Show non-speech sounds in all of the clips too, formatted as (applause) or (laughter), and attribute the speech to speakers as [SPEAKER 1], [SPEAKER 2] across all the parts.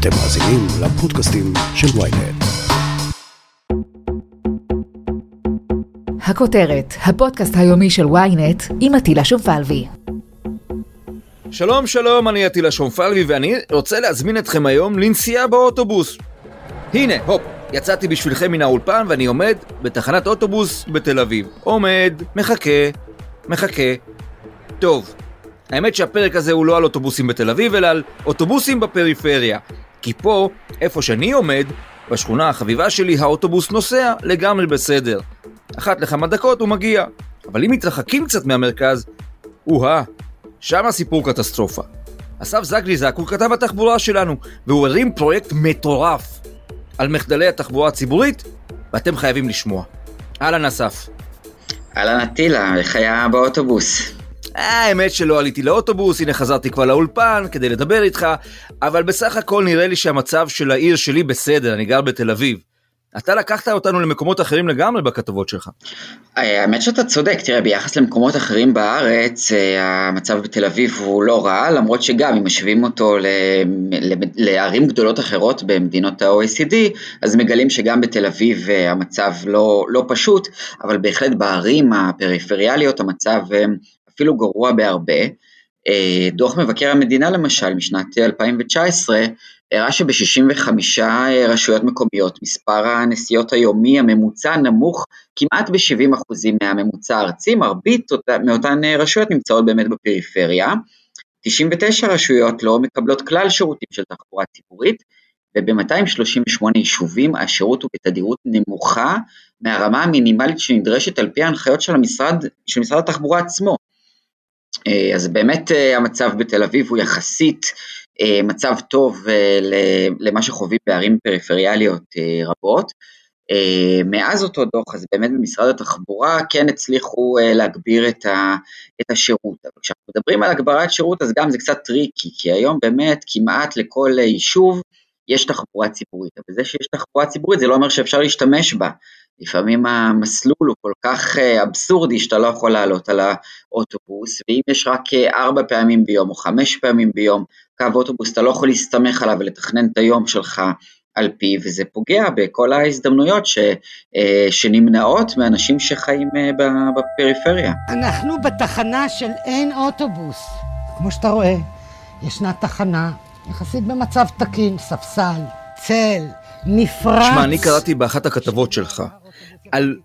[SPEAKER 1] אתם מאזינים לפודקאסטים של ויינט.
[SPEAKER 2] הכותרת, הפודקאסט היומי של ויינט עם עטילה שומפלבי.
[SPEAKER 3] שלום שלום, אני עטילה שומפלבי ואני רוצה להזמין אתכם היום לנסיעה באוטובוס. הנה, הופ, יצאתי בשבילכם מן האולפן ואני עומד בתחנת אוטובוס בתל אביב. עומד, מחכה, מחכה. טוב, האמת שהפרק הזה הוא לא על אוטובוסים בתל אביב, אלא על אוטובוסים בפריפריה. כי פה, איפה שאני עומד, בשכונה החביבה שלי, האוטובוס נוסע לגמרי בסדר. אחת לכמה דקות הוא מגיע. אבל אם מתרחקים קצת מהמרכז, או-אה, שם הסיפור קטסטרופה. אסף זגליזק הוא כתב התחבורה שלנו, והוא הרים פרויקט מטורף על מחדלי התחבורה הציבורית, ואתם חייבים לשמוע. אהלן אסף.
[SPEAKER 4] אהלן עטילה, איך היה באוטובוס?
[SPEAKER 3] האמת שלא עליתי לאוטובוס, הנה חזרתי כבר לאולפן כדי לדבר איתך, אבל בסך הכל נראה לי שהמצב של העיר שלי בסדר, אני גר בתל אביב. אתה לקחת אותנו למקומות אחרים לגמרי בכתבות שלך.
[SPEAKER 4] האמת שאתה צודק, תראה, ביחס למקומות אחרים בארץ, אה, המצב בתל אביב הוא לא רע, למרות שגם אם משווים אותו לערים גדולות אחרות במדינות ה-OECD, אז מגלים שגם בתל אביב אה, המצב לא, לא פשוט, אבל בהחלט בערים הפריפריאליות המצב אה, אפילו גרוע בהרבה. דוח מבקר המדינה למשל משנת 2019 הראה שב-65 רשויות מקומיות מספר הנסיעות היומי הממוצע נמוך כמעט ב-70% מהממוצע הארצי, מרבית מאותן רשויות נמצאות באמת בפריפריה. 99 רשויות לא מקבלות כלל שירותים של תחבורה ציבורית, וב-238 יישובים השירות הוא בתדירות נמוכה מהרמה המינימלית שנדרשת על פי ההנחיות של המשרד, של משרד התחבורה עצמו. אה, אז באמת אה, המצב בתל אביב הוא יחסית אה, מצב טוב למה שחווים בערים פריפריאליות רבות. מאז אותו דוח, אז באמת במשרד התחבורה כן הצליחו להגביר את, ה, את השירות. אבל כשאנחנו מדברים על הגברת שירות, אז גם זה קצת טריקי, כי היום באמת כמעט לכל יישוב יש תחבורה ציבורית, אבל זה שיש תחבורה ציבורית זה לא אומר שאפשר להשתמש בה. לפעמים המסלול הוא כל כך אה, אבסורדי שאתה לא יכול לעלות על האוטובוס, ואם יש רק אה, ארבע פעמים ביום או חמש פעמים ביום קו אוטובוס, אתה לא יכול להסתמך עליו ולתכנן את היום שלך על פיו, וזה פוגע בכל ההזדמנויות ש, אה, שנמנעות מאנשים שחיים בפריפריה.
[SPEAKER 5] אנחנו בתחנה של אין אוטובוס. כמו שאתה רואה, ישנה תחנה יחסית במצב תקין, ספסל, צל, נפרץ.
[SPEAKER 3] שמע, אני קראתי באחת הכתבות שלך על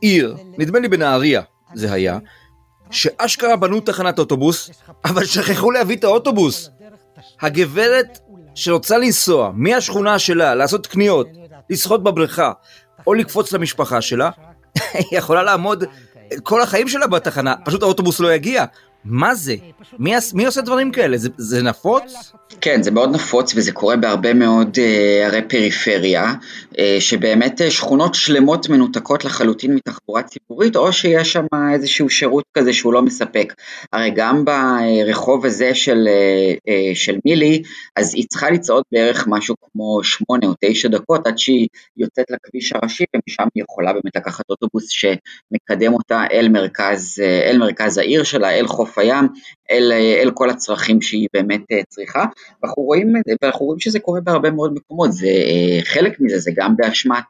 [SPEAKER 3] עיר, נדמה לי בנהריה זה היה, שאשכרה בנו תחנת אוטובוס, אבל שכחו להביא את האוטובוס. הגברת שרוצה לנסוע מהשכונה שלה, לעשות קניות, לשחות בבריכה, או לקפוץ למשפחה שלה, (laughs) היא יכולה לעמוד כל החיים שלה בתחנה, פשוט האוטובוס לא יגיע. מה זה? מי, מי עושה דברים כאלה? זה, זה נפוץ?
[SPEAKER 4] כן, זה מאוד נפוץ וזה קורה בהרבה מאוד uh, ערי פריפריה, uh, שבאמת uh, שכונות שלמות מנותקות לחלוטין מתחבורה ציבורית, או שיש שם איזשהו שירות כזה שהוא לא מספק. הרי גם ברחוב הזה של, uh, uh, של מילי, אז היא צריכה לצעוד בערך משהו כמו שמונה או תשע דקות עד שהיא יוצאת לכביש הראשי, ומשם היא יכולה באמת לקחת אוטובוס שמקדם אותה אל מרכז, uh, אל מרכז העיר שלה, אל חוף I am. אל, אל כל הצרכים שהיא באמת צריכה. ואנחנו רואים, ואנחנו רואים שזה קורה בהרבה מאוד מקומות, זה, אה, חלק מזה זה גם באשמת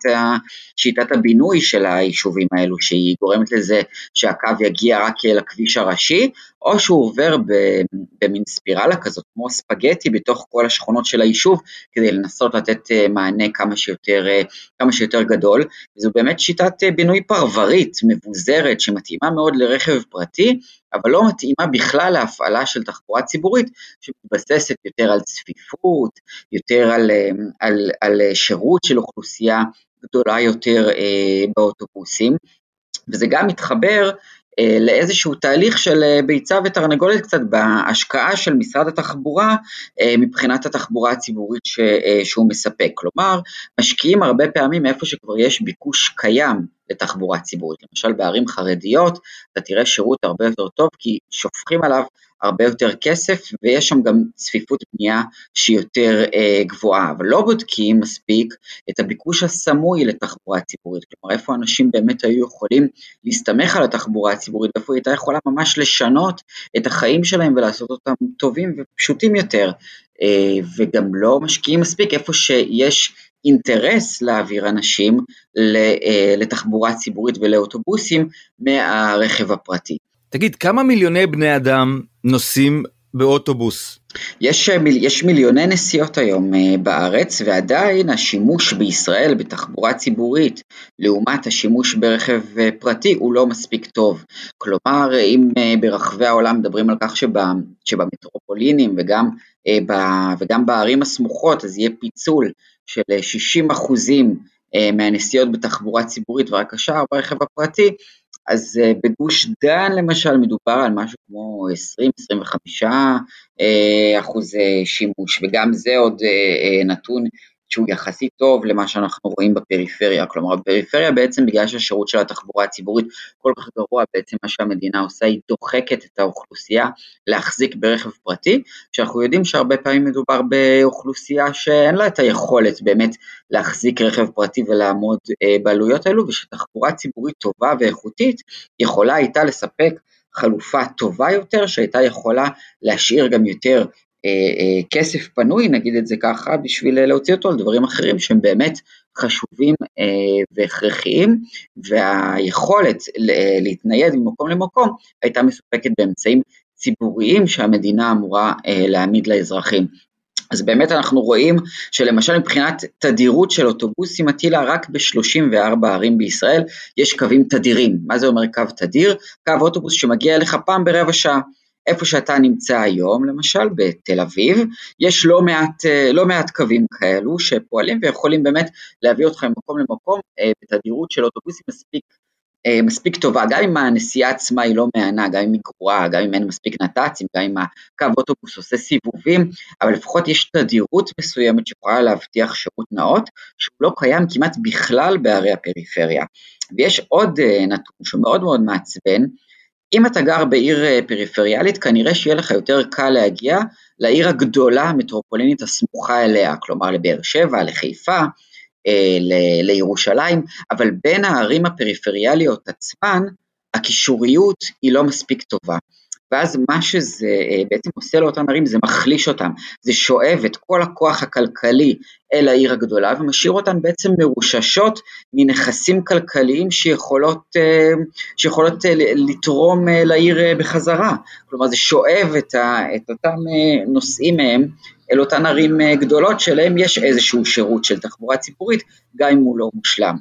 [SPEAKER 4] שיטת הבינוי של היישובים האלו, שהיא גורמת לזה שהקו יגיע רק לכביש הראשי, או שהוא עובר במין ספירלה כזאת, כמו ספגטי בתוך כל השכונות של היישוב, כדי לנסות לתת אה, מענה כמה שיותר, אה, כמה שיותר גדול, וזו באמת שיטת בינוי פרברית, מבוזרת, שמתאימה מאוד לרכב פרטי, אבל לא מתאימה בכלל להפעלה של תחבורה ציבורית שמתבססת יותר על צפיפות, יותר על, אה, על, על שירות של אוכלוסייה גדולה יותר אה, באוטובוסים, וזה גם מתחבר אה, לאיזשהו תהליך של אה, ביצה ותרנגולת קצת בהשקעה של משרד התחבורה אה, מבחינת התחבורה הציבורית ש, שהוא מספק. כלומר, משקיעים הרבה פעמים איפה שכבר יש ביקוש קיים לתחבורה ציבורית. למשל בערים חרדיות אתה תראה שירות הרבה יותר טוב כי שופכים עליו הרבה יותר כסף ויש שם גם צפיפות בנייה שהיא יותר אה, גבוהה, אבל לא בודקים מספיק את הביקוש הסמוי לתחבורה ציבורית, כלומר איפה אנשים באמת היו יכולים להסתמך על התחבורה הציבורית, איפה היא הייתה יכולה ממש לשנות את החיים שלהם ולעשות אותם טובים ופשוטים יותר. וגם לא משקיעים מספיק איפה שיש אינטרס להעביר אנשים לתחבורה ציבורית ולאוטובוסים מהרכב הפרטי.
[SPEAKER 3] תגיד, כמה מיליוני בני אדם נוסעים באוטובוס?
[SPEAKER 4] יש, יש מיליוני נסיעות היום uh, בארץ ועדיין השימוש בישראל בתחבורה ציבורית לעומת השימוש ברכב פרטי הוא לא מספיק טוב. כלומר אם ברחבי העולם מדברים על כך שבה, שבמטרופולינים וגם, וגם בערים הסמוכות אז יהיה פיצול של 60 אחוזים uh, מהנסיעות בתחבורה ציבורית ורק השאר ברכב הפרטי, אז uh, בגוש דן למשל מדובר על משהו כמו 20-25 uh, אחוז שימוש, וגם זה עוד נתון שהוא יחסית טוב למה שאנחנו רואים בפריפריה, כלומר בפריפריה בעצם בגלל שהשירות של התחבורה הציבורית כל כך גרוע, בעצם מה שהמדינה עושה היא דוחקת את האוכלוסייה להחזיק ברכב פרטי, שאנחנו יודעים שהרבה פעמים מדובר באוכלוסייה שאין לה את היכולת באמת להחזיק רכב פרטי ולעמוד אה, בעלויות האלו, ושתחבורה ציבורית טובה ואיכותית יכולה הייתה לספק חלופה טובה יותר שהייתה יכולה להשאיר גם יותר כסף פנוי, נגיד את זה ככה, בשביל להוציא אותו על דברים אחרים שהם באמת חשובים אה, והכרחיים, והיכולת להתנייד ממקום למקום הייתה מסופקת באמצעים ציבוריים שהמדינה אמורה להעמיד לאזרחים. אז באמת אנחנו רואים שלמשל מבחינת תדירות של אוטובוסים מטילה רק ב-34 ערים בישראל יש קווים תדירים. מה זה אומר קו תדיר? קו אוטובוס שמגיע אליך פעם ברבע שעה. איפה שאתה נמצא היום, למשל בתל אביב, יש לא מעט, אה, לא מעט קווים כאלו שפועלים ויכולים באמת להביא אותך ממקום למקום אה, בתדירות של אוטובוסים מספיק, אה, מספיק טובה, גם אם הנסיעה עצמה היא לא מהנה, גם אם היא גרועה, גם אם אין מספיק נת"צים, גם אם הקו אוטובוס עושה סיבובים, אבל לפחות יש תדירות מסוימת שיכולה להבטיח שירות נאות, שהוא לא קיים כמעט בכלל בערי הפריפריה. ויש עוד נתון שמאוד מאוד מעצבן, אם אתה גר בעיר אה, פריפריאלית, כנראה שיהיה לך יותר קל להגיע לעיר הגדולה המטרופולינית הסמוכה אליה, כלומר לבאר שבע, לחיפה, אה, לירושלים, אבל בין הערים הפריפריאליות עצמן, הקישוריות היא לא מספיק טובה. ואז מה שזה אה, בעצם עושה לאותן ערים זה מחליש אותן, זה שואב את כל הכוח הכלכלי אל העיר הגדולה ומשאיר אותן בעצם מרוששות מנכסים כלכליים שיכולות, אה, שיכולות אה, לתרום לעיר בחזרה, כלומר זה שואב את, ה, את אותם נושאים מהם אל אותן ערים גדולות שלהם יש איזשהו שירות של תחבורה ציבורית גם אם הוא לא מושלם.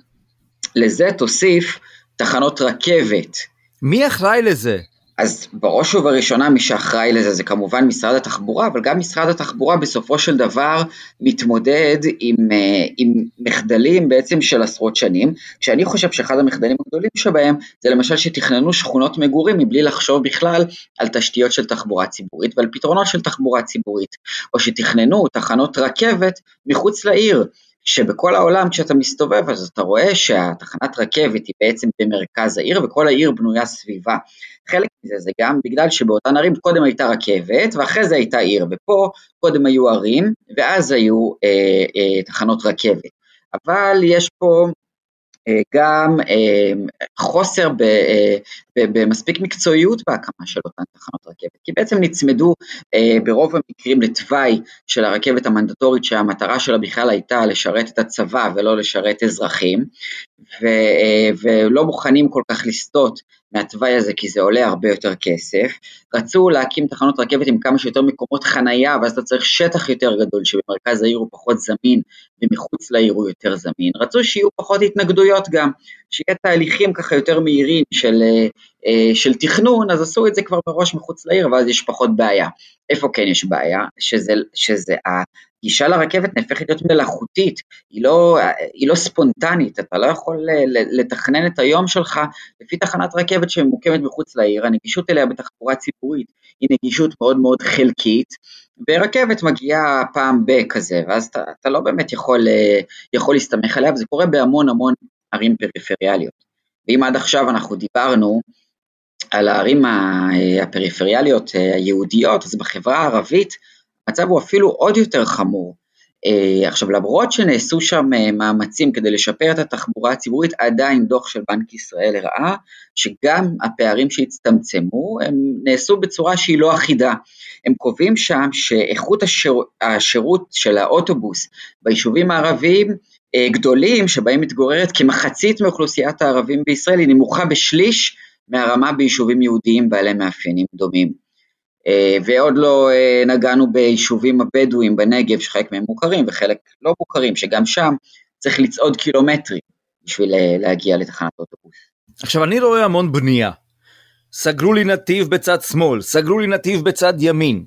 [SPEAKER 4] לזה תוסיף תחנות רכבת.
[SPEAKER 3] מי אחראי לזה?
[SPEAKER 4] אז בראש ובראשונה מי שאחראי לזה זה כמובן משרד התחבורה, אבל גם משרד התחבורה בסופו של דבר מתמודד עם, אה, עם מחדלים בעצם של עשרות שנים, כשאני חושב שאחד המחדלים הגדולים שבהם זה למשל שתכננו שכונות מגורים מבלי לחשוב בכלל על תשתיות של תחבורה ציבורית ועל פתרונות של תחבורה ציבורית, או שתכננו תחנות רכבת מחוץ לעיר. שבכל העולם כשאתה מסתובב אז אתה רואה שהתחנת רכבת היא בעצם במרכז העיר וכל העיר בנויה סביבה. חלק מזה זה גם בגלל שבאותן ערים קודם הייתה רכבת ואחרי זה הייתה עיר ופה קודם היו ערים ואז היו אה, אה, תחנות רכבת. אבל יש פה גם אה, חוסר אה, במספיק מקצועיות בהקמה של אותן תחנות רכבת, כי בעצם נצמדו ברוב המקרים לתוואי של הרכבת המנדטורית שהמטרה שלה בכלל הייתה לשרת את הצבא ולא לשרת אזרחים, ולא מוכנים כל כך לסטות מהתוואי הזה כי זה עולה הרבה יותר כסף. רצו להקים תחנות רכבת עם כמה שיותר מקומות חנייה ואז אתה צריך שטח יותר גדול שבמרכז העיר הוא פחות זמין ומחוץ לעיר הוא יותר זמין. רצו שיהיו פחות התנגדויות גם, שיהיה תהליכים ככה יותר מהירים של, אה, של תכנון, אז עשו את זה כבר מראש מחוץ לעיר ואז יש פחות בעיה. איפה כן יש בעיה? שזה, שזה הגישה לרכבת נהפכת להיות מלאכותית, היא לא, היא לא ספונטנית, אתה לא יכול לתכנן את היום שלך לפי תחנת רכבת שממוקמת מחוץ לעיר, הנגישות אליה בתחבורה ציבורית היא נגישות מאוד מאוד חלקית, ורכבת מגיעה פעם בכזה, ואז אתה, אתה לא באמת יכול, יכול להסתמך עליה, וזה קורה בהמון המון ערים פריפריאליות. ואם עד עכשיו אנחנו דיברנו על הערים הפריפריאליות היהודיות, אז בחברה הערבית המצב הוא אפילו עוד יותר חמור. אה, עכשיו למרות שנעשו שם אה, מאמצים כדי לשפר את התחבורה הציבורית, עדיין דוח של בנק ישראל הראה שגם הפערים שהצטמצמו הם נעשו בצורה שהיא לא אחידה. הם קובעים שם שאיכות השיר, השירות של האוטובוס ביישובים הערביים אה, גדולים שבהם מתגוררת כמחצית מאוכלוסיית הערבים בישראל היא נמוכה בשליש מהרמה ביישובים יהודיים בעלי מאפיינים דומים. אה, ועוד לא אה, נגענו ביישובים הבדואים בנגב, שחלק מהם מוכרים וחלק לא מוכרים, שגם שם צריך לצעוד קילומטרים בשביל אה, להגיע לתחנת אוטובוס.
[SPEAKER 3] עכשיו אני רואה המון בנייה. סגרו לי נתיב בצד שמאל, סגרו לי נתיב בצד ימין.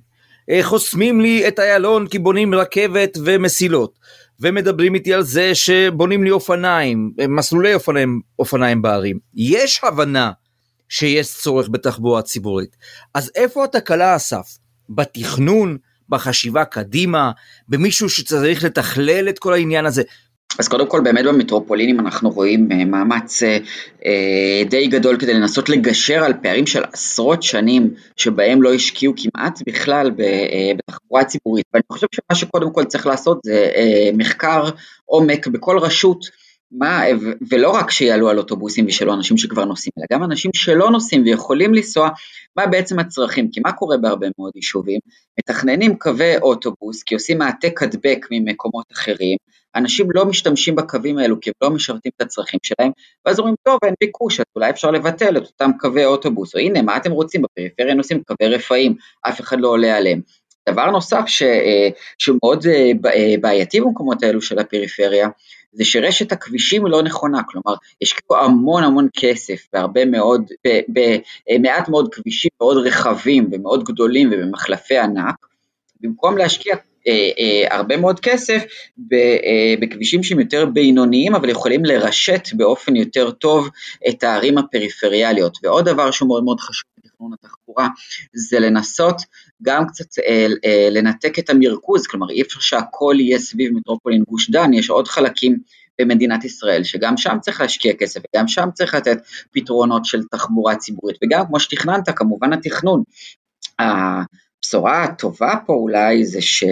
[SPEAKER 3] חוסמים לי את איילון כי בונים רכבת ומסילות. ומדברים איתי על זה שבונים לי אופניים, מסלולי אופניים, אופניים בערים. יש הבנה שיש צורך בתחבורה ציבורית. אז איפה התקלה אסף? בתכנון, בחשיבה קדימה, במישהו שצריך לתכלל את כל העניין הזה.
[SPEAKER 4] אז קודם כל באמת במטרופולינים אנחנו רואים אה, מאמץ אה, אה, די גדול כדי לנסות לגשר על פערים של עשרות שנים שבהם לא השקיעו כמעט בכלל בתחבורה ציבורית ואני חושב שמה שקודם כל צריך לעשות זה מחקר עומק בכל רשות מה, ולא רק שיעלו על אוטובוסים ושלא אנשים שכבר נוסעים, אלא גם אנשים שלא נוסעים ויכולים לנסוע, מה בעצם הצרכים, כי מה קורה בהרבה מאוד יישובים? מתכננים קווי אוטובוס כי עושים העתק הדבק ממקומות אחרים, אנשים לא משתמשים בקווים האלו כי הם לא משרתים את הצרכים שלהם, ואז אומרים, טוב, אין ביקוש, אז אולי אפשר לבטל את אותם קווי אוטובוס, או הנה, מה אתם רוצים, בפריפריה נוסעים קווי רפאים, אף אחד לא עולה עליהם. דבר נוסף ש, אה, שהוא מאוד אה, אה, בעייתי במקומות האלו של הפריפריה, זה שרשת הכבישים לא נכונה, כלומר, השקיעו המון המון כסף והרבה מאוד, במעט מאוד כבישים מאוד רחבים ומאוד גדולים ובמחלפי ענק, במקום להשקיע אה, אה, הרבה מאוד כסף אה, בכבישים שהם יותר בינוניים, אבל יכולים לרשת באופן יותר טוב את הערים הפריפריאליות. ועוד דבר שהוא מאוד מאוד חשוב בתכנון התחבורה, זה לנסות גם קצת לנתק את המרכוז, כלומר אי אפשר שהכל יהיה סביב מטרופולין גוש דן, יש עוד חלקים במדינת ישראל, שגם שם צריך להשקיע כסף, וגם שם צריך לתת פתרונות של תחבורה ציבורית, וגם כמו שתכננת, כמובן התכנון. הבשורה הטובה פה אולי זה ש...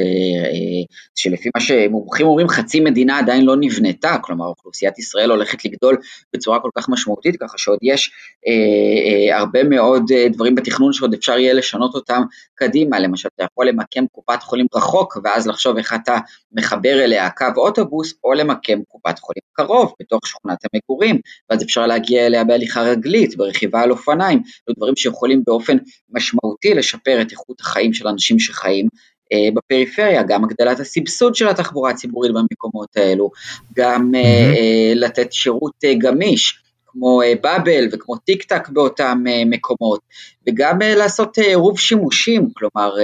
[SPEAKER 4] שלפי מה שמומחים אומרים חצי מדינה עדיין לא נבנתה, כלומר אוכלוסיית ישראל הולכת לגדול בצורה כל כך משמעותית, ככה שעוד יש אה, אה, הרבה מאוד אה, דברים בתכנון שעוד אפשר יהיה לשנות אותם קדימה, למשל אתה יכול למקם קופת חולים רחוק ואז לחשוב איך אתה מחבר אליה קו אוטובוס, או למקם קופת חולים קרוב בתוך שכונת המגורים, ואז אפשר להגיע אליה בהליכה רגלית, ברכיבה על אופניים, דברים שיכולים באופן משמעותי לשפר את איכות החיים של אנשים שחיים אה, בפריפריה, גם הגדלת הסבסוד של התחבורה הציבורית במקומות האלו, גם mm-hmm. לתת שירות גמיש. כמו באבל וכמו טיק טק באותם מקומות, וגם לעשות עירוב שימושים, כלומר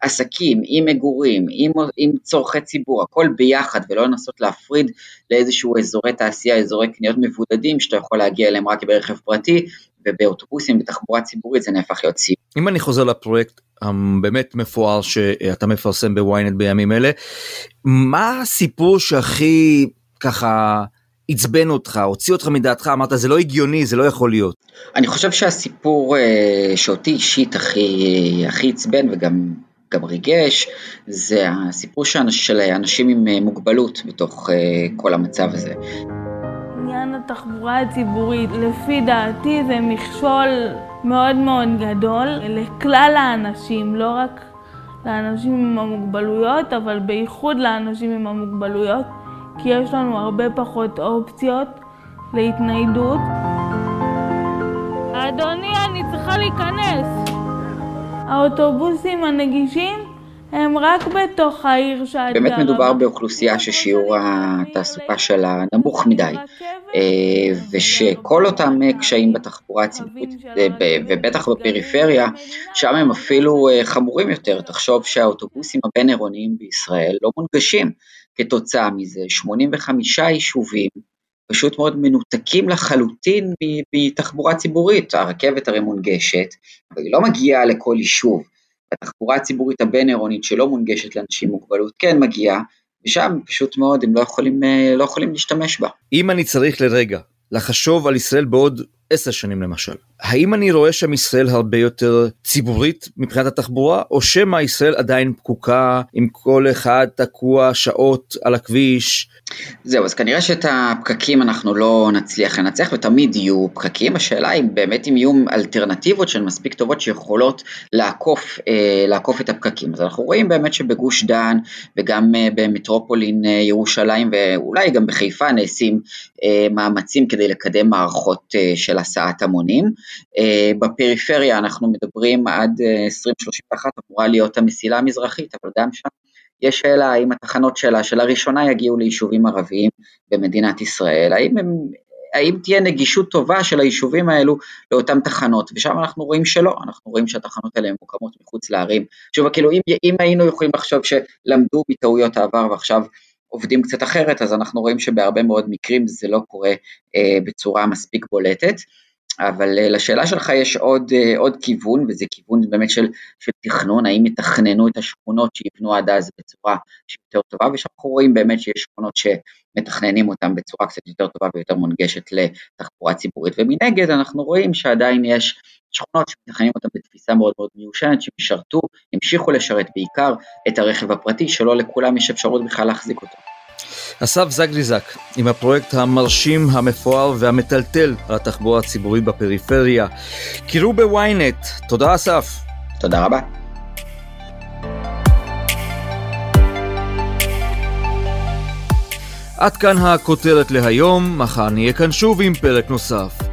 [SPEAKER 4] עסקים עם מגורים, עם, עם צורכי ציבור, הכל ביחד, ולא לנסות להפריד לאיזשהו אזורי תעשייה, אזורי קניות מבודדים, שאתה יכול להגיע אליהם רק ברכב פרטי, ובאוטובוסים, בתחבורה ציבורית זה נהפך להיות ציבור.
[SPEAKER 3] אם אני חוזר לפרויקט הבאמת מפואר שאתה מפרסם בוויינט בימים אלה, מה הסיפור שהכי ככה עצבן אותך, הוציא אותך מדעתך, אמרת זה לא הגיוני, זה לא יכול להיות.
[SPEAKER 4] אני חושב שהסיפור אה, שאותי אישית הכי עצבן וגם גם ריגש, זה הסיפור של אנשים עם אה, מוגבלות בתוך אה, כל המצב הזה.
[SPEAKER 6] עניין התחבורה הציבורית, לפי דעתי זה מכשול מאוד מאוד גדול לכלל האנשים, לא רק לאנשים עם המוגבלויות, אבל בייחוד לאנשים עם המוגבלויות. כי יש לנו הרבה פחות אופציות להתניידות. אדוני, אני צריכה להיכנס. האוטובוסים הנגישים הם רק בתוך העיר שאת
[SPEAKER 4] באמת מדובר באוכלוסייה ששיעור התעסוקה שלה נמוך מדי, אה, ושכל אותם קשיים בתחבורה הציבורית, ובטח בפריפריה, שם הם אפילו אה, חמורים יותר. תחשוב שהאוטובוסים הבין-עירוניים בישראל לא מונגשים. כתוצאה מזה 85 יישובים פשוט מאוד מנותקים לחלוטין מתחבורה ציבורית. הרכבת הרי מונגשת, אבל היא לא מגיעה לכל יישוב. התחבורה הציבורית הבין-עירונית שלא מונגשת לאנשים עם מוגבלות כן מגיעה, ושם פשוט מאוד הם לא יכולים, אה, לא יכולים להשתמש בה.
[SPEAKER 3] אם אני צריך לרגע לחשוב על ישראל בעוד עשר שנים למשל. האם אני רואה שם ישראל הרבה יותר ציבורית מבחינת התחבורה, או שמא ישראל עדיין פקוקה עם כל אחד תקוע שעות על הכביש?
[SPEAKER 4] זהו, אז כנראה שאת הפקקים אנחנו לא נצליח לנצח ותמיד יהיו פקקים, השאלה היא באמת אם יהיו אלטרנטיבות שהן מספיק טובות שיכולות לעקוף, אה, לעקוף את הפקקים. אז אנחנו רואים באמת שבגוש דן וגם אה, במטרופולין אה, ירושלים ואולי גם בחיפה נעשים אה, מאמצים כדי לקדם מערכות אה, של הסעת המונים. אה, בפריפריה אנחנו מדברים עד 2031 אמורה להיות המסילה המזרחית, אבל גם שם יש שאלה האם התחנות שלה, של הראשונה יגיעו ליישובים ערביים במדינת ישראל, האם, הם, האם תהיה נגישות טובה של היישובים האלו לאותן תחנות, ושם אנחנו רואים שלא, אנחנו רואים שהתחנות האלה מוקמות מחוץ לערים. שוב, כאילו אם, אם היינו יכולים לחשוב שלמדו מטעויות העבר ועכשיו עובדים קצת אחרת, אז אנחנו רואים שבהרבה מאוד מקרים זה לא קורה אה, בצורה מספיק בולטת. אבל אה, לשאלה שלך יש עוד, אה, עוד כיוון, וזה כיוון באמת של, של תכנון, האם יתכננו את השכונות שיבנו עד אז בצורה שיותר טובה, ושאנחנו רואים באמת שיש שכונות שמתכננים אותן בצורה קצת יותר טובה ויותר מונגשת לתחבורה ציבורית, ומנגד אנחנו רואים שעדיין יש שכונות שמתכננים אותן בתפיסה מאוד מאוד מיושנת, שמשרתו, המשיכו לשרת בעיקר את הרכב הפרטי, שלא לכולם יש אפשרות בכלל להחזיק אותו.
[SPEAKER 3] אסף זגריזק, עם הפרויקט המרשים, המפואר והמטלטל על התחבורה הציבורית בפריפריה. קראו בוויינט. תודה אסף.
[SPEAKER 4] תודה רבה.
[SPEAKER 3] עד כאן הכותרת להיום, מחר נהיה כאן שוב עם פרק נוסף.